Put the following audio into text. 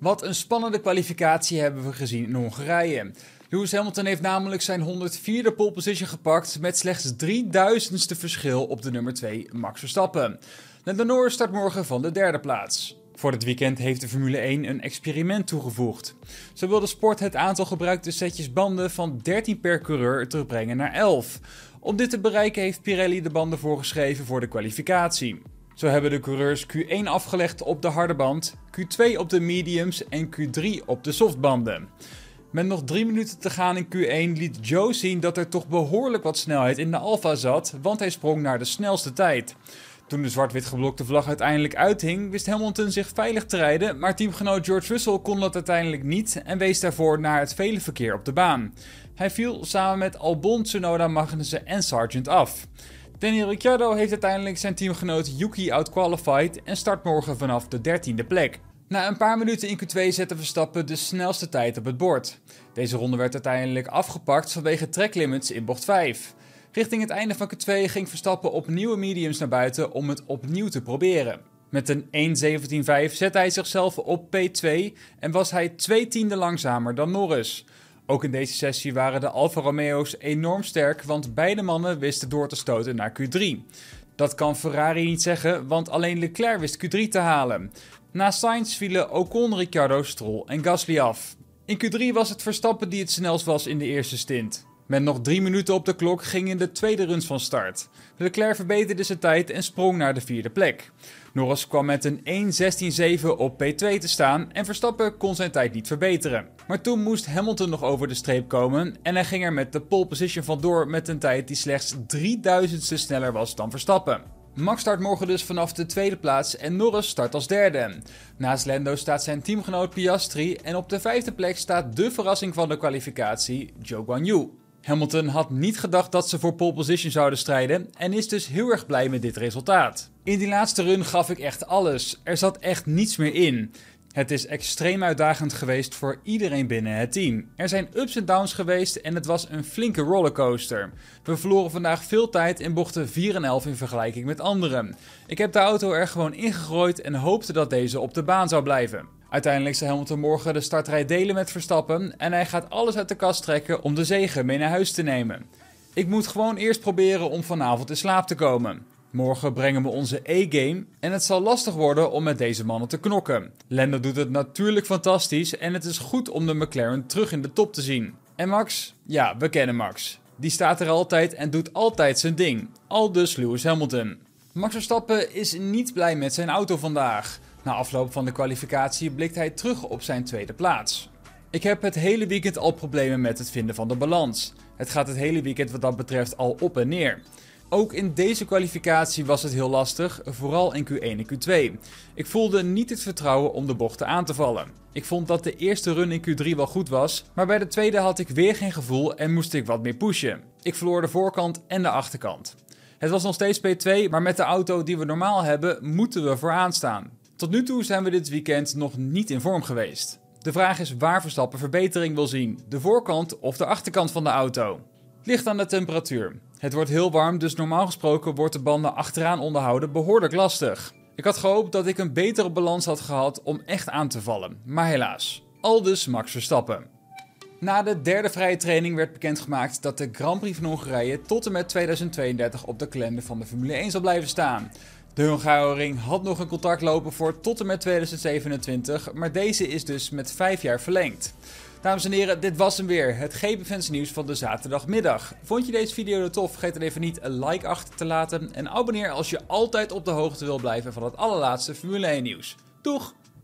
Wat een spannende kwalificatie hebben we gezien in Hongarije. Lewis Hamilton heeft namelijk zijn 104e pole position gepakt met slechts 3000ste verschil op de nummer 2 Max Verstappen. Lando Norris start morgen van de derde plaats. Voor dit weekend heeft de Formule 1 een experiment toegevoegd. Zo wil de sport het aantal gebruikte setjes banden van 13 per coureur terugbrengen naar 11. Om dit te bereiken heeft Pirelli de banden voorgeschreven voor de kwalificatie. Zo hebben de coureurs Q1 afgelegd op de harde band, Q2 op de mediums en Q3 op de softbanden. Met nog drie minuten te gaan in Q1 liet Joe zien dat er toch behoorlijk wat snelheid in de Alfa zat, want hij sprong naar de snelste tijd. Toen de zwart-wit geblokte vlag uiteindelijk uithing, wist Hamilton zich veilig te rijden, maar teamgenoot George Russell kon dat uiteindelijk niet en wees daarvoor naar het vele verkeer op de baan. Hij viel samen met Albon, Tsunoda, Magnussen en Sargent af. Daniel Ricciardo heeft uiteindelijk zijn teamgenoot Yuki outqualified en start morgen vanaf de 13e plek. Na een paar minuten in Q2 zette Verstappen de snelste tijd op het bord. Deze ronde werd uiteindelijk afgepakt vanwege track limits in bocht 5. Richting het einde van Q2 ging Verstappen op nieuwe mediums naar buiten om het opnieuw te proberen. Met een 1.17.5 zette hij zichzelf op P2 en was hij twee tienden langzamer dan Norris. Ook in deze sessie waren de Alfa Romeo's enorm sterk, want beide mannen wisten door te stoten naar Q3. Dat kan Ferrari niet zeggen, want alleen Leclerc wist Q3 te halen. Na Sainz vielen Ocon, Ricciardo, Stroll en Gasly af. In Q3 was het Verstappen die het snelst was in de eerste stint. Met nog drie minuten op de klok gingen de tweede runs van start. Leclerc verbeterde zijn tijd en sprong naar de vierde plek. Norris kwam met een 1.16.7 op P2 te staan en Verstappen kon zijn tijd niet verbeteren. Maar toen moest Hamilton nog over de streep komen en hij ging er met de pole position vandoor met een tijd die slechts 3000ste sneller was dan Verstappen. Max start morgen dus vanaf de tweede plaats en Norris start als derde. Naast Lando staat zijn teamgenoot Piastri en op de vijfde plek staat de verrassing van de kwalificatie, Zhou Guanyu. Hamilton had niet gedacht dat ze voor pole position zouden strijden en is dus heel erg blij met dit resultaat. In die laatste run gaf ik echt alles. Er zat echt niets meer in. Het is extreem uitdagend geweest voor iedereen binnen het team. Er zijn ups en downs geweest en het was een flinke rollercoaster. We verloren vandaag veel tijd in bochten 4 en 11 in vergelijking met anderen. Ik heb de auto er gewoon ingegooid en hoopte dat deze op de baan zou blijven. Uiteindelijk zal Hamilton morgen de startrij delen met Verstappen en hij gaat alles uit de kast trekken om de zegen mee naar huis te nemen. Ik moet gewoon eerst proberen om vanavond in slaap te komen. Morgen brengen we onze E-game en het zal lastig worden om met deze mannen te knokken. Lando doet het natuurlijk fantastisch en het is goed om de McLaren terug in de top te zien. En Max? Ja, we kennen Max. Die staat er altijd en doet altijd zijn ding. Al dus Lewis Hamilton. Max Verstappen is niet blij met zijn auto vandaag. Na afloop van de kwalificatie blikt hij terug op zijn tweede plaats. Ik heb het hele weekend al problemen met het vinden van de balans. Het gaat het hele weekend wat dat betreft al op en neer. Ook in deze kwalificatie was het heel lastig, vooral in Q1 en Q2. Ik voelde niet het vertrouwen om de bochten aan te vallen. Ik vond dat de eerste run in Q3 wel goed was, maar bij de tweede had ik weer geen gevoel en moest ik wat meer pushen. Ik verloor de voorkant en de achterkant. Het was nog steeds P2, maar met de auto die we normaal hebben, moeten we vooraan staan. Tot nu toe zijn we dit weekend nog niet in vorm geweest. De vraag is waar Verstappen verbetering wil zien: de voorkant of de achterkant van de auto. Ligt aan de temperatuur. Het wordt heel warm, dus normaal gesproken wordt de banden achteraan onderhouden behoorlijk lastig. Ik had gehoopt dat ik een betere balans had gehad om echt aan te vallen, maar helaas. Aldus Max Verstappen. Na de derde vrije training werd bekendgemaakt dat de Grand Prix van Hongarije tot en met 2032 op de kalender van de Formule 1 zal blijven staan. De Hungaroring had nog een contract lopen voor tot en met 2027, maar deze is dus met 5 jaar verlengd. Dames en heren, dit was hem weer, het GP nieuws van de zaterdagmiddag. Vond je deze video tof? Vergeet dan even niet een like achter te laten en abonneer als je altijd op de hoogte wil blijven van het allerlaatste Formule 1 nieuws. Doeg!